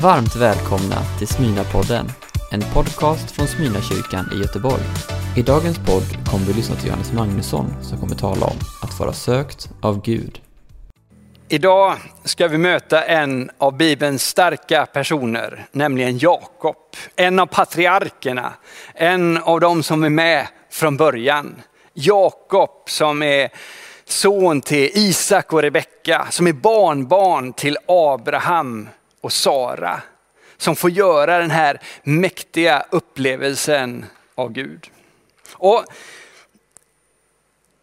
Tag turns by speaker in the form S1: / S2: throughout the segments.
S1: Varmt välkomna till Smyna-podden, en podcast från Smyna-kyrkan i Göteborg. I dagens podd kommer vi lyssna till Johannes Magnusson som kommer tala om att vara sökt av Gud.
S2: Idag ska vi möta en av Bibelns starka personer, nämligen Jakob. En av patriarkerna, en av de som är med från början. Jakob som är son till Isak och Rebecka, som är barnbarn till Abraham och Sara. Som får göra den här mäktiga upplevelsen av Gud. Och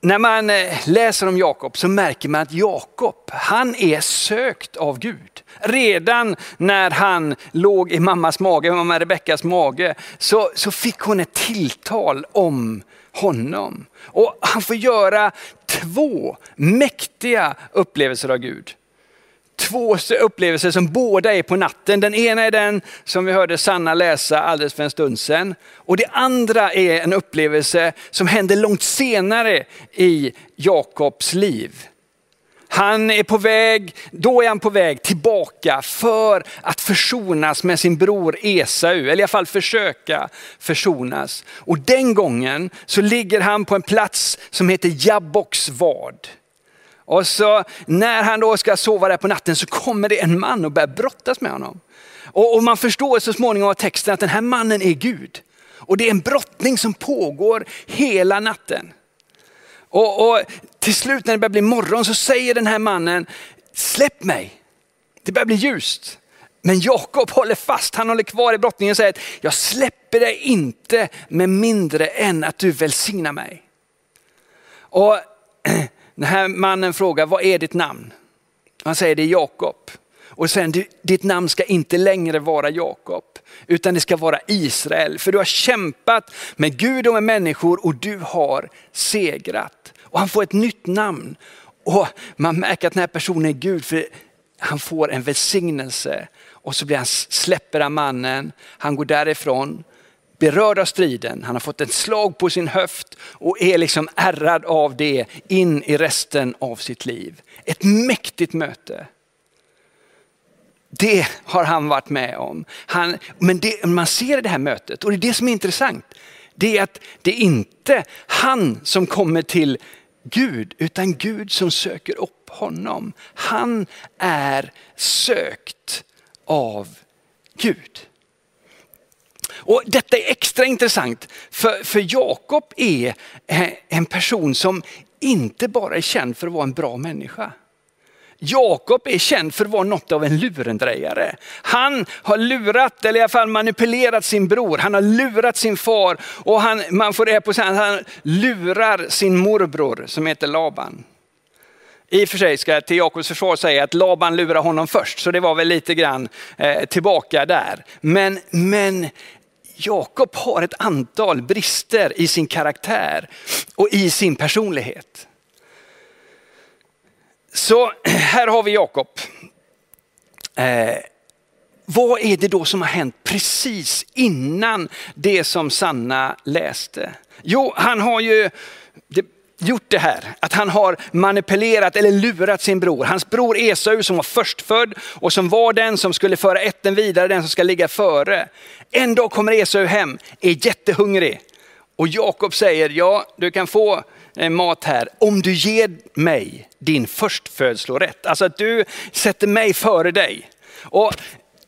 S2: när man eh, läser om Jakob så märker man att Jakob, han är sökt av Gud. Redan när han låg i mammas mage, mamma Rebeckas mage, så, så fick hon ett tilltal om honom. Och han får göra två mäktiga upplevelser av Gud två upplevelser som båda är på natten. Den ena är den som vi hörde Sanna läsa alldeles för en stund sedan. Och det andra är en upplevelse som händer långt senare i Jakobs liv. Han är på väg, då är han på väg tillbaka för att försonas med sin bror Esau, eller i alla fall försöka försonas. Och den gången så ligger han på en plats som heter Jabboks vad. Och så när han då ska sova där på natten så kommer det en man och börjar brottas med honom. Och, och man förstår så småningom av texten att den här mannen är Gud. Och det är en brottning som pågår hela natten. Och, och, till slut när det börjar bli morgon så säger den här mannen, släpp mig. Det börjar bli ljust. Men Jakob håller fast, han håller kvar i brottningen och säger, jag släpper dig inte med mindre än att du välsignar mig. Och Den här mannen frågar, vad är ditt namn? Han säger det är Jakob. Och sen, ditt namn ska inte längre vara Jakob, utan det ska vara Israel. För du har kämpat med Gud och med människor och du har segrat. Och han får ett nytt namn. Och man märker att den här personen är Gud, för han får en välsignelse. Och så blir han, släpper han mannen, han går därifrån berörd av striden, han har fått ett slag på sin höft och är liksom ärrad av det in i resten av sitt liv. Ett mäktigt möte. Det har han varit med om. Han, men det, man ser i det här mötet, och det är det som är intressant, det är att det är inte han som kommer till Gud, utan Gud som söker upp honom. Han är sökt av Gud. Och detta är extra intressant för, för Jakob är eh, en person som inte bara är känd för att vara en bra människa. Jakob är känd för att vara något av en lurendrejare. Han har lurat, eller i alla fall manipulerat sin bror. Han har lurat sin far och han, man får det på sig, han lurar sin morbror som heter Laban. I och för sig ska jag till Jakobs försvar säga att Laban lurade honom först, så det var väl lite grann eh, tillbaka där. Men, men Jakob har ett antal brister i sin karaktär och i sin personlighet. Så här har vi Jakob. Eh, vad är det då som har hänt precis innan det som Sanna läste? Jo, han har ju, det gjort det här, att han har manipulerat eller lurat sin bror. Hans bror Esau som var förstfödd och som var den som skulle föra ätten vidare, den som ska ligga före. En dag kommer Esau hem, är jättehungrig och Jakob säger, ja du kan få eh, mat här om du ger mig din förstfödslorätt. Alltså att du sätter mig före dig. Och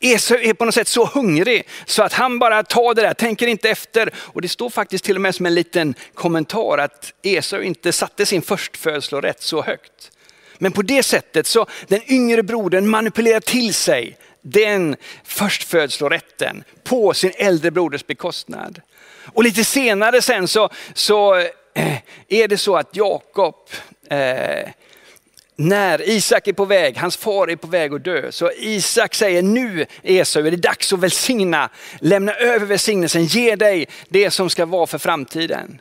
S2: Esau är på något sätt så hungrig så att han bara tar det där, tänker inte efter. Och det står faktiskt till och med som en liten kommentar att Esau inte satte sin förstfödslorätt så högt. Men på det sättet så den yngre brodern manipulerar till sig den förstfödslorätten på sin äldre broders bekostnad. Och lite senare sen så, så eh, är det så att Jakob eh, när Isak är på väg, hans far är på väg att dö, så Isak säger nu Esau är det dags att välsigna, lämna över välsignelsen, ge dig det som ska vara för framtiden.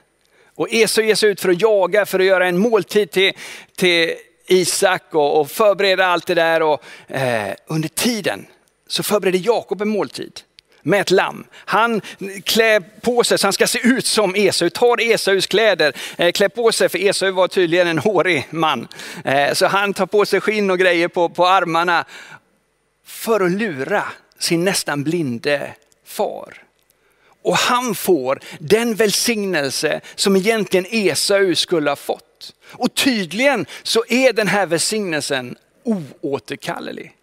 S2: Och Esau ger sig ut för att jaga, för att göra en måltid till, till Isak och, och förbereda allt det där. Och, eh, under tiden så förbereder Jakob en måltid med ett lamm. Han klär på sig så han ska se ut som Esau, tar Esaus kläder, eh, klär på sig, för Esau var tydligen en hårig man. Eh, så han tar på sig skinn och grejer på, på armarna för att lura sin nästan blinde far. Och han får den välsignelse som egentligen Esau skulle ha fått. Och tydligen så är den här välsignelsen oåterkallelig.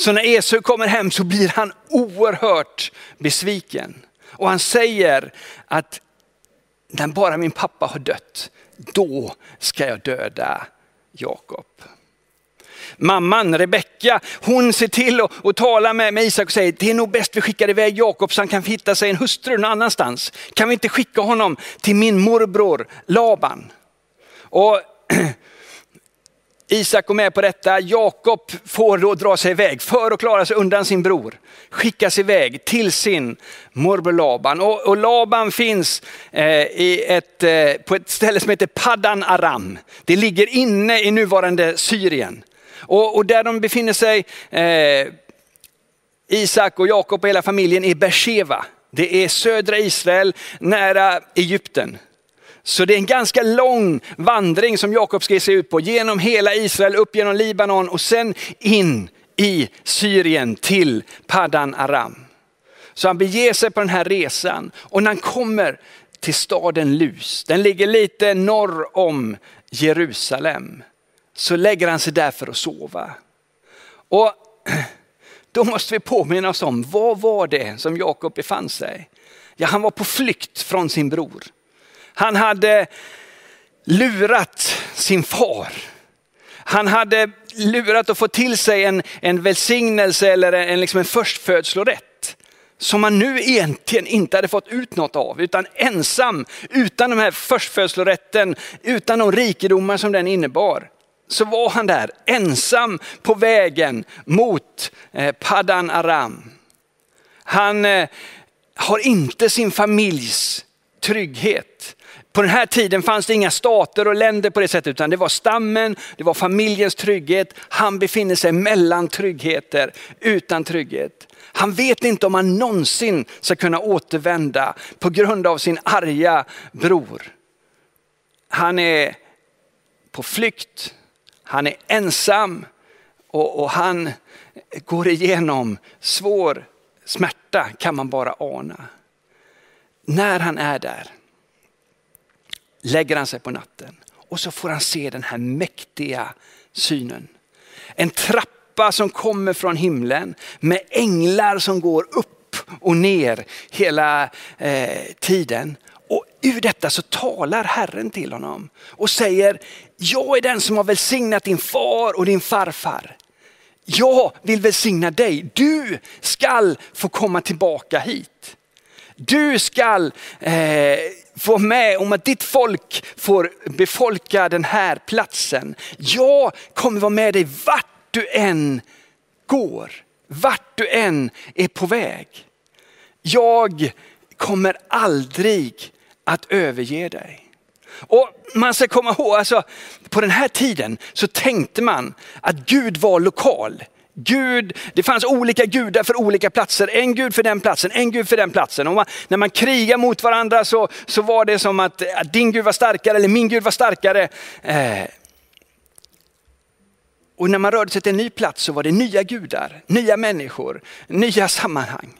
S2: Så när Esau kommer hem så blir han oerhört besviken. Och han säger att när bara min pappa har dött, då ska jag döda Jakob. Mamman Rebecka, hon ser till att tala med, med Isak och säger, det är nog bäst vi skickar iväg Jakob så han kan hitta sig en hustru någon annanstans. Kan vi inte skicka honom till min morbror Laban? Och Isak går med på detta. Jakob får då dra sig iväg för att klara sig undan sin bror. Skickas iväg till sin morbror Laban. Och, och Laban finns eh, i ett, eh, på ett ställe som heter Paddan Aram. Det ligger inne i nuvarande Syrien. Och, och där de befinner sig, eh, Isak och Jakob och hela familjen, är Beersheva. Det är södra Israel nära Egypten. Så det är en ganska lång vandring som Jakob ska ge sig ut på. Genom hela Israel, upp genom Libanon och sen in i Syrien till Paddan Aram. Så han beger sig på den här resan och när han kommer till staden Lus, den ligger lite norr om Jerusalem, så lägger han sig där för att sova. Och då måste vi påminna oss om, vad var det som Jakob befann sig? Ja, han var på flykt från sin bror. Han hade lurat sin far. Han hade lurat att få till sig en, en välsignelse eller en, liksom en förstfödslorätt. Som han nu egentligen inte hade fått ut något av, utan ensam, utan den här förstfödslorätten, utan de rikedomar som den innebar. Så var han där ensam på vägen mot eh, Paddan Aram. Han eh, har inte sin familjs trygghet. På den här tiden fanns det inga stater och länder på det sättet, utan det var stammen, det var familjens trygghet. Han befinner sig mellan tryggheter, utan trygghet. Han vet inte om han någonsin ska kunna återvända på grund av sin arga bror. Han är på flykt, han är ensam och, och han går igenom svår smärta kan man bara ana. När han är där lägger han sig på natten och så får han se den här mäktiga synen. En trappa som kommer från himlen med änglar som går upp och ner hela eh, tiden. Och ur detta så talar Herren till honom och säger, jag är den som har välsignat din far och din farfar. Jag vill välsigna dig. Du skall få komma tillbaka hit. Du skall eh, få med om att ditt folk får befolka den här platsen. Jag kommer vara med dig vart du än går, vart du än är på väg. Jag kommer aldrig att överge dig. Och man ska komma ihåg, alltså, på den här tiden så tänkte man att Gud var lokal. Gud, det fanns olika gudar för olika platser. En gud för den platsen, en gud för den platsen. Och man, när man krigar mot varandra så, så var det som att, att din gud var starkare eller min gud var starkare. Eh. Och när man rörde sig till en ny plats så var det nya gudar, nya människor, nya sammanhang.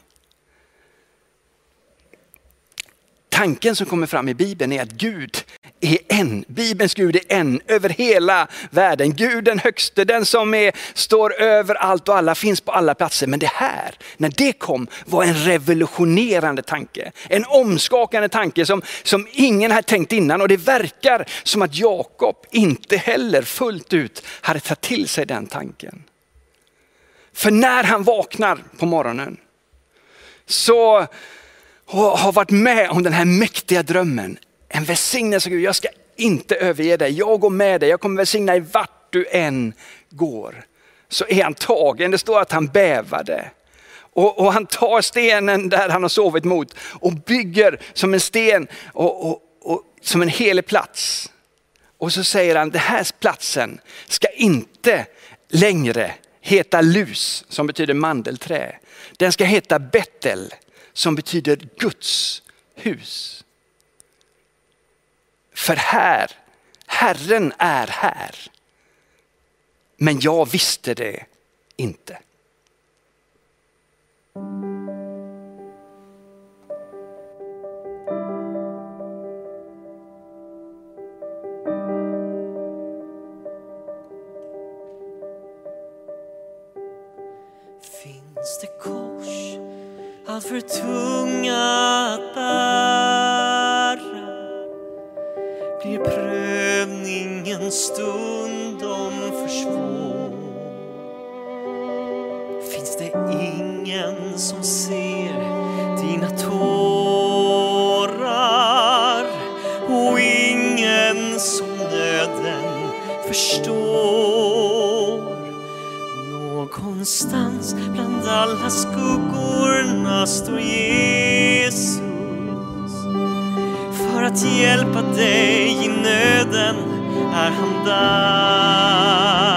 S2: Tanken som kommer fram i Bibeln är att Gud är en. Bibelns Gud är en över hela världen. Gud den högste, den som är, står över allt och alla, finns på alla platser. Men det här, när det kom, var en revolutionerande tanke. En omskakande tanke som, som ingen hade tänkt innan. Och det verkar som att Jakob inte heller fullt ut hade tagit till sig den tanken. För när han vaknar på morgonen så har varit med om den här mäktiga drömmen en välsignelse Gud. Jag ska inte överge dig. Jag går med dig. Jag kommer välsigna dig vart du än går. Så är han tagen. Det står att han bävade. Och, och, han tar stenen där han har sovit mot och bygger som en sten och, och, och som en helig plats. Och så säger han, den här platsen ska inte längre heta Lus som betyder mandelträ. Den ska heta Betel som betyder Guds hus. För här, Herren är här. Men jag visste det inte.
S3: Att hjälpa dig i nöden är han där.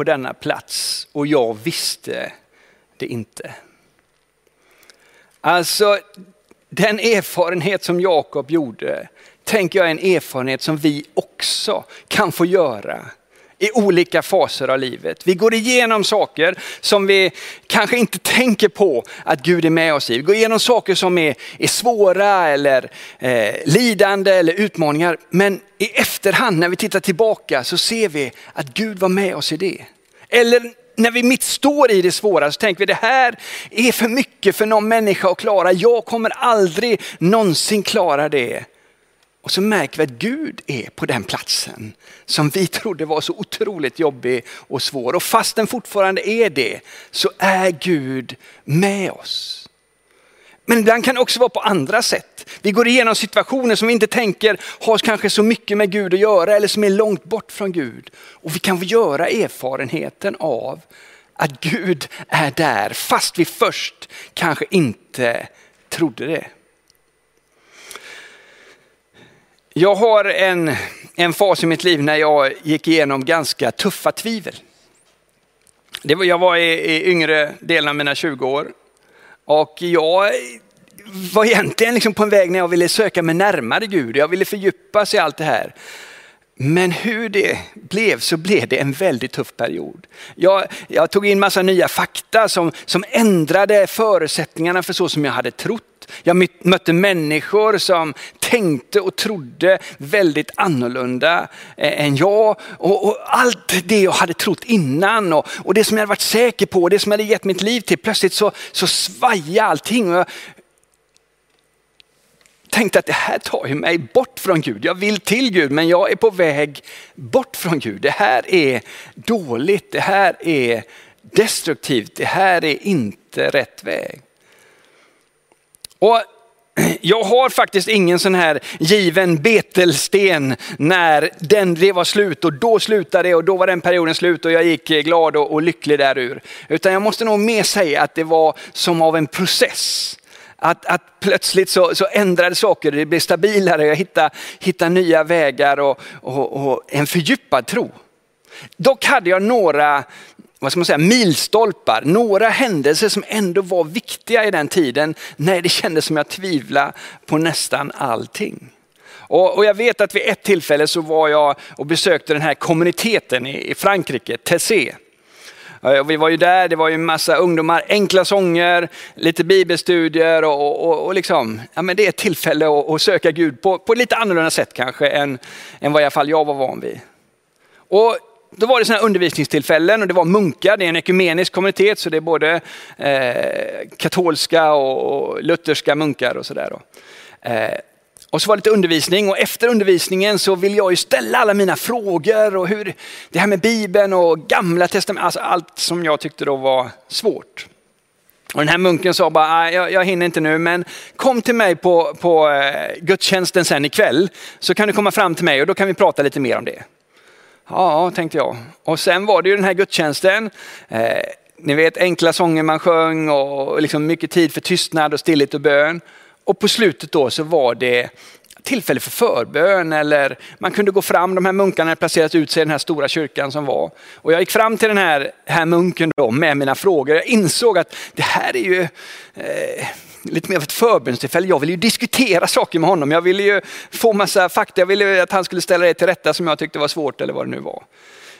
S2: På denna plats och jag visste det inte. Alltså den erfarenhet som Jakob gjorde, tänker jag är en erfarenhet som vi också kan få göra i olika faser av livet. Vi går igenom saker som vi kanske inte tänker på att Gud är med oss i. Vi går igenom saker som är, är svåra eller eh, lidande eller utmaningar. Men i efterhand när vi tittar tillbaka så ser vi att Gud var med oss i det. Eller när vi mitt står i det svåra så tänker vi det här är för mycket för någon människa att klara. Jag kommer aldrig någonsin klara det. Och så märker vi att Gud är på den platsen som vi trodde var så otroligt jobbig och svår. Och fast den fortfarande är det så är Gud med oss. Men ibland kan det också vara på andra sätt. Vi går igenom situationer som vi inte tänker har kanske så mycket med Gud att göra eller som är långt bort från Gud. Och vi kan få göra erfarenheten av att Gud är där fast vi först kanske inte trodde det. Jag har en, en fas i mitt liv när jag gick igenom ganska tuffa tvivel. Det var, jag var i, i yngre delen av mina 20 år Och jag var egentligen liksom på en väg när jag ville söka mig närmare Gud. Jag ville fördjupa sig i allt det här. Men hur det blev så blev det en väldigt tuff period. Jag, jag tog in massa nya fakta som, som ändrade förutsättningarna för så som jag hade trott. Jag mötte människor som tänkte och trodde väldigt annorlunda eh, än jag. Och, och allt det jag hade trott innan och, och, det som jag hade varit säker på, det som jag hade gett mitt liv till, plötsligt så, så svajade allting. Och jag, tänkte att det här tar ju mig bort från Gud. Jag vill till Gud men jag är på väg bort från Gud. Det här är dåligt, det här är destruktivt, det här är inte rätt väg. Och jag har faktiskt ingen sån här given betelsten när den, det var slut och då slutade det och då var den perioden slut och jag gick glad och, och lycklig därur. Utan jag måste nog mer säga att det var som av en process. Att, att plötsligt så, så ändrade saker, det blev stabilare, jag hittade, hittade nya vägar och, och, och en fördjupad tro. Dock hade jag några vad ska man säga, milstolpar, några händelser som ändå var viktiga i den tiden när det kändes som jag tvivlade på nästan allting. Och, jag vet att vid ett tillfälle så var jag och besökte den här kommuniteten i, i Frankrike, Tessé. Eh, vi var ju där, det var ju en massa ungdomar, enkla sånger, lite bibelstudier och, och, och liksom, ja, men det är ett tillfälle att, att söka Gud på, på ett lite annorlunda sätt kanske än, än vad i alla fall jag var van vid. Och då var det sådana undervisningstillfällen och det var munkar, det är en ekumenisk kommunitet så det är både eh, katolska och, lutherska munkar och sådär. Eh, och så var det lite undervisning och efter undervisningen så vill jag ju ställa alla mina frågor och hur det här med Bibeln och gamla testamentet, alltså allt som jag tyckte då var svårt. Och den här munken sa bara, jag, jag hinner inte nu men kom till mig på, på eh, gudstjänsten sen ikväll så kan du komma fram till mig och då kan vi prata lite mer om det. Ja, tänkte jag. Och sen var det ju den här gudstjänsten. Eh, ni vet enkla sånger man sjöng och liksom mycket tid för tystnad och stillhet och bön. Och på slutet då så var det tillfälle för förbön eller man kunde gå fram, de här munkarna hade placerat ut sig i den här stora kyrkan som var. Och jag gick fram till den här, här munken då med mina frågor. Jag insåg att det här är ju eh, lite mer av ett förbönstillfälle. Jag ville ju diskutera saker med honom. Jag ville ju få massa fakta. Jag ville att han skulle ställa det till rätta som jag tyckte var svårt eller vad det nu var.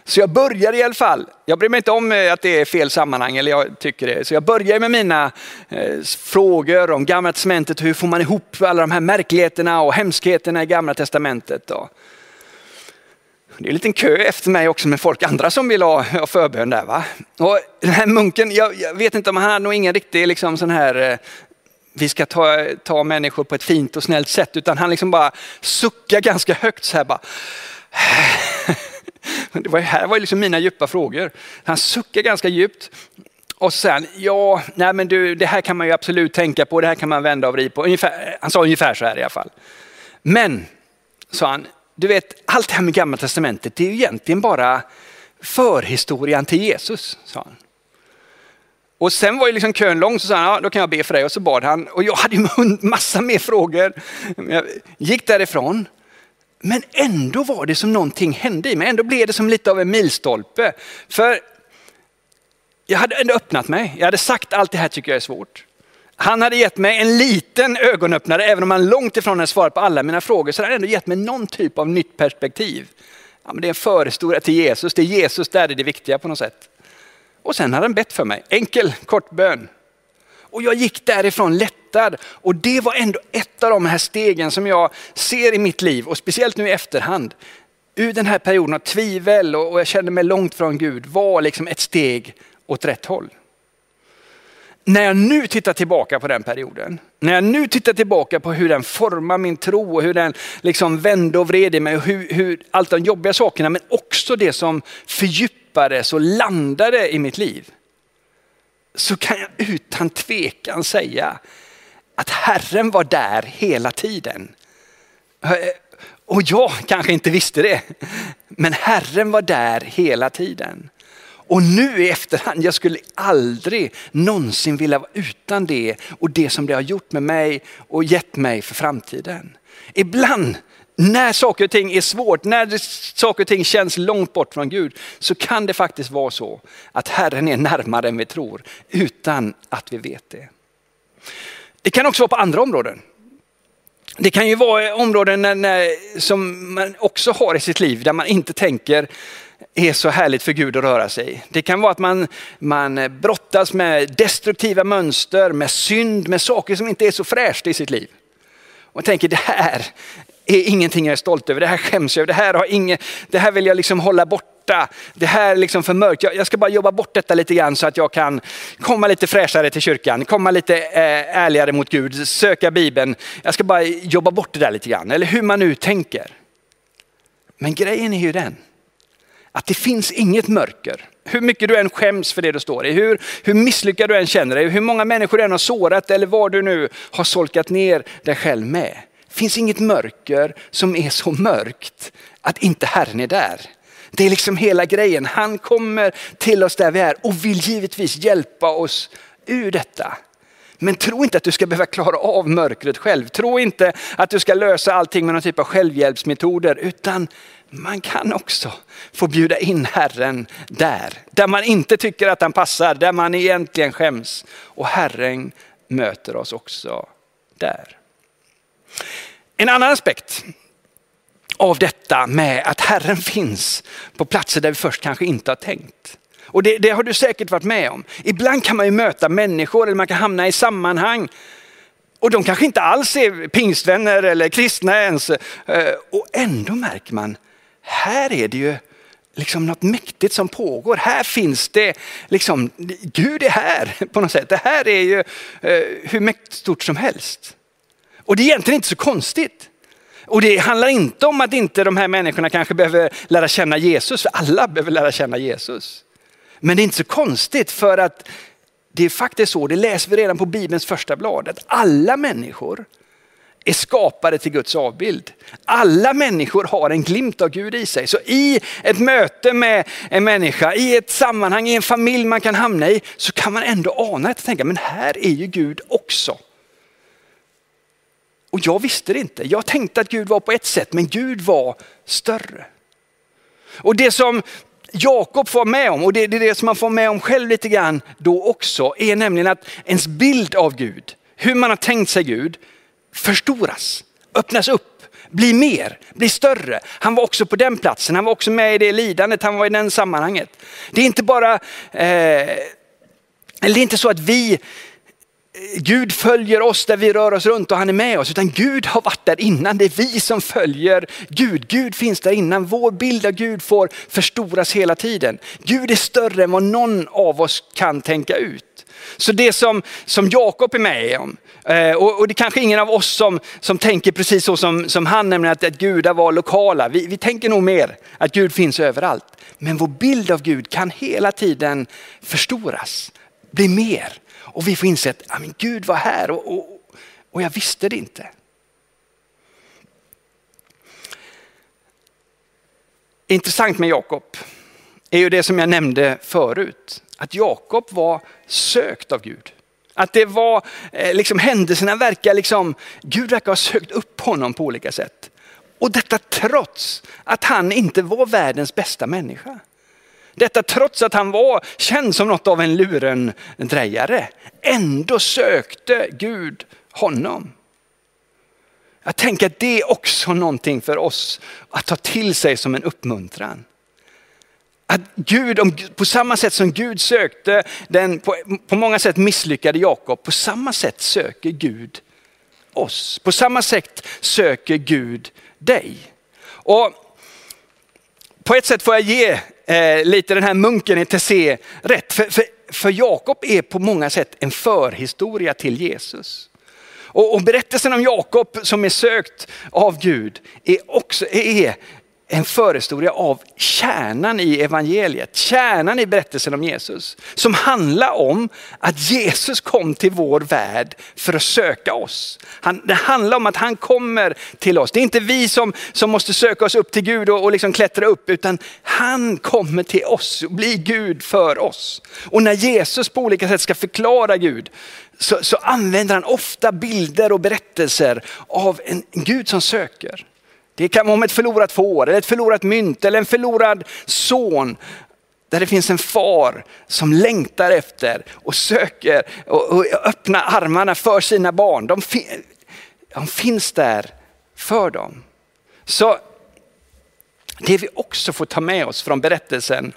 S2: Så jag börjar i alla fall, jag bryr mig inte om eh, att det är fel sammanhang, eller jag tycker det. Så jag börjar med mina eh, frågor om gamla testamentet, hur får man ihop alla de här märkligheterna och hemskheterna i gamla testamentet. Då. Det är en liten kö efter mig också med folk andra som vill ha, ha förbön där. Va? Och den här munken, jag, jag, vet inte om han hade nog ingen riktig liksom sån här eh, vi ska ta, ta människor på ett fint och snällt sätt, utan han liksom bara suckar ganska högt så här bara. Det var, här var liksom mina djupa frågor. Han suckar ganska djupt. Och sen, ja, nej men du, det här kan man ju absolut tänka på, det här kan man vända och vrida på. Ungefär, han sa ungefär så här i alla fall. Men, sa han, du vet allt det här med gamla testamentet, det är ju egentligen bara förhistorien till Jesus, sa han. Och sen var ju liksom kön lång, så sa han, ja, då kan jag be för dig. Och så bad han. Och jag hade ju massa mer frågor. Jag gick därifrån. Men ändå var det som någonting hände i mig. Ändå blev det som lite av en milstolpe. För jag hade ändå öppnat mig. Jag hade sagt allt det här tycker jag är svårt. Han hade gett mig en liten ögonöppnare, även om han långt ifrån hade svarat på alla mina frågor, så hade han ändå gett mig någon typ av nytt perspektiv. Ja, men det är en förhistoria till Jesus, det är Jesus där det är det viktiga på något sätt. Och sen hade han bett för mig, enkel kort bön. Och jag gick därifrån lättad. Och det var ändå ett av de här stegen som jag ser i mitt liv och speciellt nu i efterhand. Ur den här perioden av tvivel och jag kände mig långt från Gud var liksom ett steg åt rätt håll. När jag nu tittar tillbaka på den perioden, när jag nu tittar tillbaka på hur den formar min tro och hur den liksom vände och vred i mig och hur, hur allt de jobbiga sakerna men också det som fördjupar fördjupades och landade i mitt liv så kan jag utan tvekan säga att Herren var där hela tiden. Och jag kanske inte visste det, men Herren var där hela tiden. Och nu i efterhand, jag skulle aldrig någonsin vilja vara utan det och det som det har gjort med mig och gett mig för framtiden. Ibland när saker och ting är svårt, när saker och ting känns långt bort från Gud, så kan det faktiskt vara så att Herren är närmare än vi tror, utan att vi vet det. Det kan också vara på andra områden. Det kan ju vara områden när, när, som man också har i sitt liv där man inte tänker är så härligt för Gud att röra sig. Det kan vara att man, man brottas med destruktiva mönster, med synd, med saker som inte är så fräscht i sitt liv. Och tänker det här är ingenting jag är stolt över, det här skäms jag över, det här, har ingen, det här vill jag liksom hålla borta. Det här är liksom för mörkt, jag, jag ska bara jobba bort detta lite grann så att jag kan komma lite fräschare till kyrkan, komma lite eh, ärligare mot Gud, söka Bibeln. Jag ska bara jobba bort det där lite grann, eller hur man nu tänker. Men grejen är ju den, att det finns inget mörker. Hur mycket du än skäms för det du står i, hur, hur misslyckad du än känner dig, hur många människor du än har sårat eller vad du nu har solkat ner dig själv med. Det finns inget mörker som är så mörkt att inte Herren är där. Det är liksom hela grejen. Han kommer till oss där vi är och vill givetvis hjälpa oss ur detta. Men tro inte att du ska behöva klara av mörkret själv. Tro inte att du ska lösa allting med någon typ av självhjälpsmetoder. Utan man kan också få bjuda in Herren där. Där man inte tycker att han passar, där man egentligen skäms. Och Herren möter oss också där. En annan aspekt av detta med att Herren finns på platser där vi först kanske inte har tänkt. Och det, det, har du säkert varit med om. Ibland kan man ju möta människor eller man kan hamna i sammanhang och de kanske inte alls är pingstvänner eller kristna ens. Eh, och ändå märker man, här är det ju liksom något mäktigt som pågår. Här finns det, liksom, Gud är här på något sätt. Det här är ju eh, hur mäktigt stort som helst. Och det är egentligen inte så konstigt. Och det handlar inte om att inte de här människorna kanske behöver lära känna Jesus, för alla behöver lära känna Jesus. Men det är inte så konstigt för att det är faktiskt så, det läser vi redan på Bibelns första blad, att alla människor är skapade till Guds avbild. Alla människor har en glimt av Gud i sig. Så i ett möte med en människa, i ett sammanhang, i en familj man kan hamna i, så kan man ändå ana att och tänka, men här är ju Gud också. Och jag visste det inte. Jag tänkte att Gud var på ett sätt, men Gud var större. Och det som Jakob får med om, och det är det som man får med om själv lite grann då också, är nämligen att ens bild av Gud, hur man har tänkt sig Gud, förstoras, öppnas upp, blir mer, blir större. Han var också på den platsen, han var också med i det lidandet, han var i den sammanhanget. Det är inte bara, eh, eller det är inte så att vi Gud följer oss där vi rör oss runt och han är med oss, utan Gud har varit där innan. Det är vi som följer Gud. Gud finns där innan. Vår bild av Gud får förstoras hela tiden. Gud är större än vad någon av oss kan tänka ut. Så det som, som Jakob är med om, eh, och, och det är kanske ingen av oss som, som tänker precis så som, som han, nämligen att, att gudar var lokala. Vi, vi tänker nog mer att Gud finns överallt. Men vår bild av Gud kan hela tiden förstoras, bli mer. Och vi får inse att men Gud var här och, och, och jag visste det inte. Intressant med Jakob är ju det som jag nämnde förut. Att Jakob var sökt av Gud. Att det var, eh, liksom händelserna verkar liksom, Gud verkar ha sökt upp honom på olika sätt. Och detta trots att han inte var världens bästa människa. Detta trots att han var känd som något av en lurendrejare. Ändå sökte Gud honom. Jag tänker att det är också någonting för oss att ta till sig som en uppmuntran. Att Gud, på samma sätt som Gud sökte den på, på många sätt misslyckade Jakob, på samma sätt söker Gud oss. På samma sätt söker Gud dig. Och på ett sätt får jag ge eh, lite den här munken i Tessé rätt. För, för, för Jakob är på många sätt en förhistoria till Jesus. Och, och berättelsen om Jakob som är sökt av Gud är också är en förhistoria av kärnan i evangeliet, kärnan i berättelsen om Jesus. Som handlar om att Jesus kom till vår värld för att söka oss. Han, det handlar om att han kommer till oss. Det är inte vi som, som måste söka oss upp till Gud och, och liksom klättra upp, utan han kommer till oss och blir Gud för oss. Och när Jesus på olika sätt ska förklara Gud, så, så använder han ofta bilder och berättelser av en Gud som söker. Det kan vara om ett förlorat får, eller ett förlorat mynt eller en förlorad son. Där det finns en far som längtar efter och söker och, och öppnar armarna för sina barn. De, fi, de finns där för dem. Så det vi också får ta med oss från berättelsen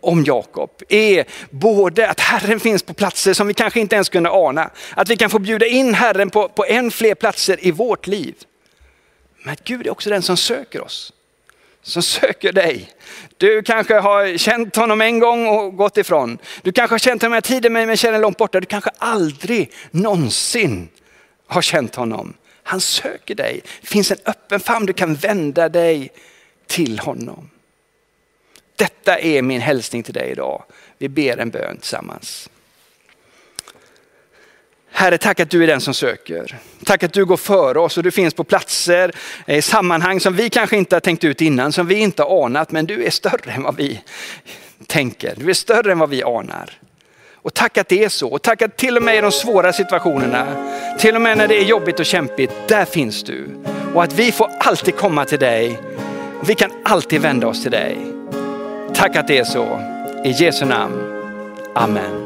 S2: om Jakob är både att Herren finns på platser som vi kanske inte ens kunde ana. Att vi kan få bjuda in Herren på, på än fler platser i vårt liv. Men att Gud är också den som söker oss. Som söker dig. Du kanske har känt honom en gång och gått ifrån. Du kanske har känt honom en tiden men känner långt borta. Du kanske aldrig någonsin har känt honom. Han söker dig. Det finns en öppen famn, du kan vända dig till honom. Detta är min hälsning till dig idag. Vi ber en bön tillsammans. Herre, tack att du är den som söker. Tack att du går före oss och du finns på platser, i sammanhang som vi kanske inte har tänkt ut innan, som vi inte har anat, men du är större än vad vi tänker. Du är större än vad vi anar. Och tack att det är så. Och tack att till och med i de svåra situationerna, till och med när det är jobbigt och kämpigt, där finns du. Och att vi får alltid komma till dig. Och vi kan alltid vända oss till dig. Tack att det är så. I Jesu namn. Amen.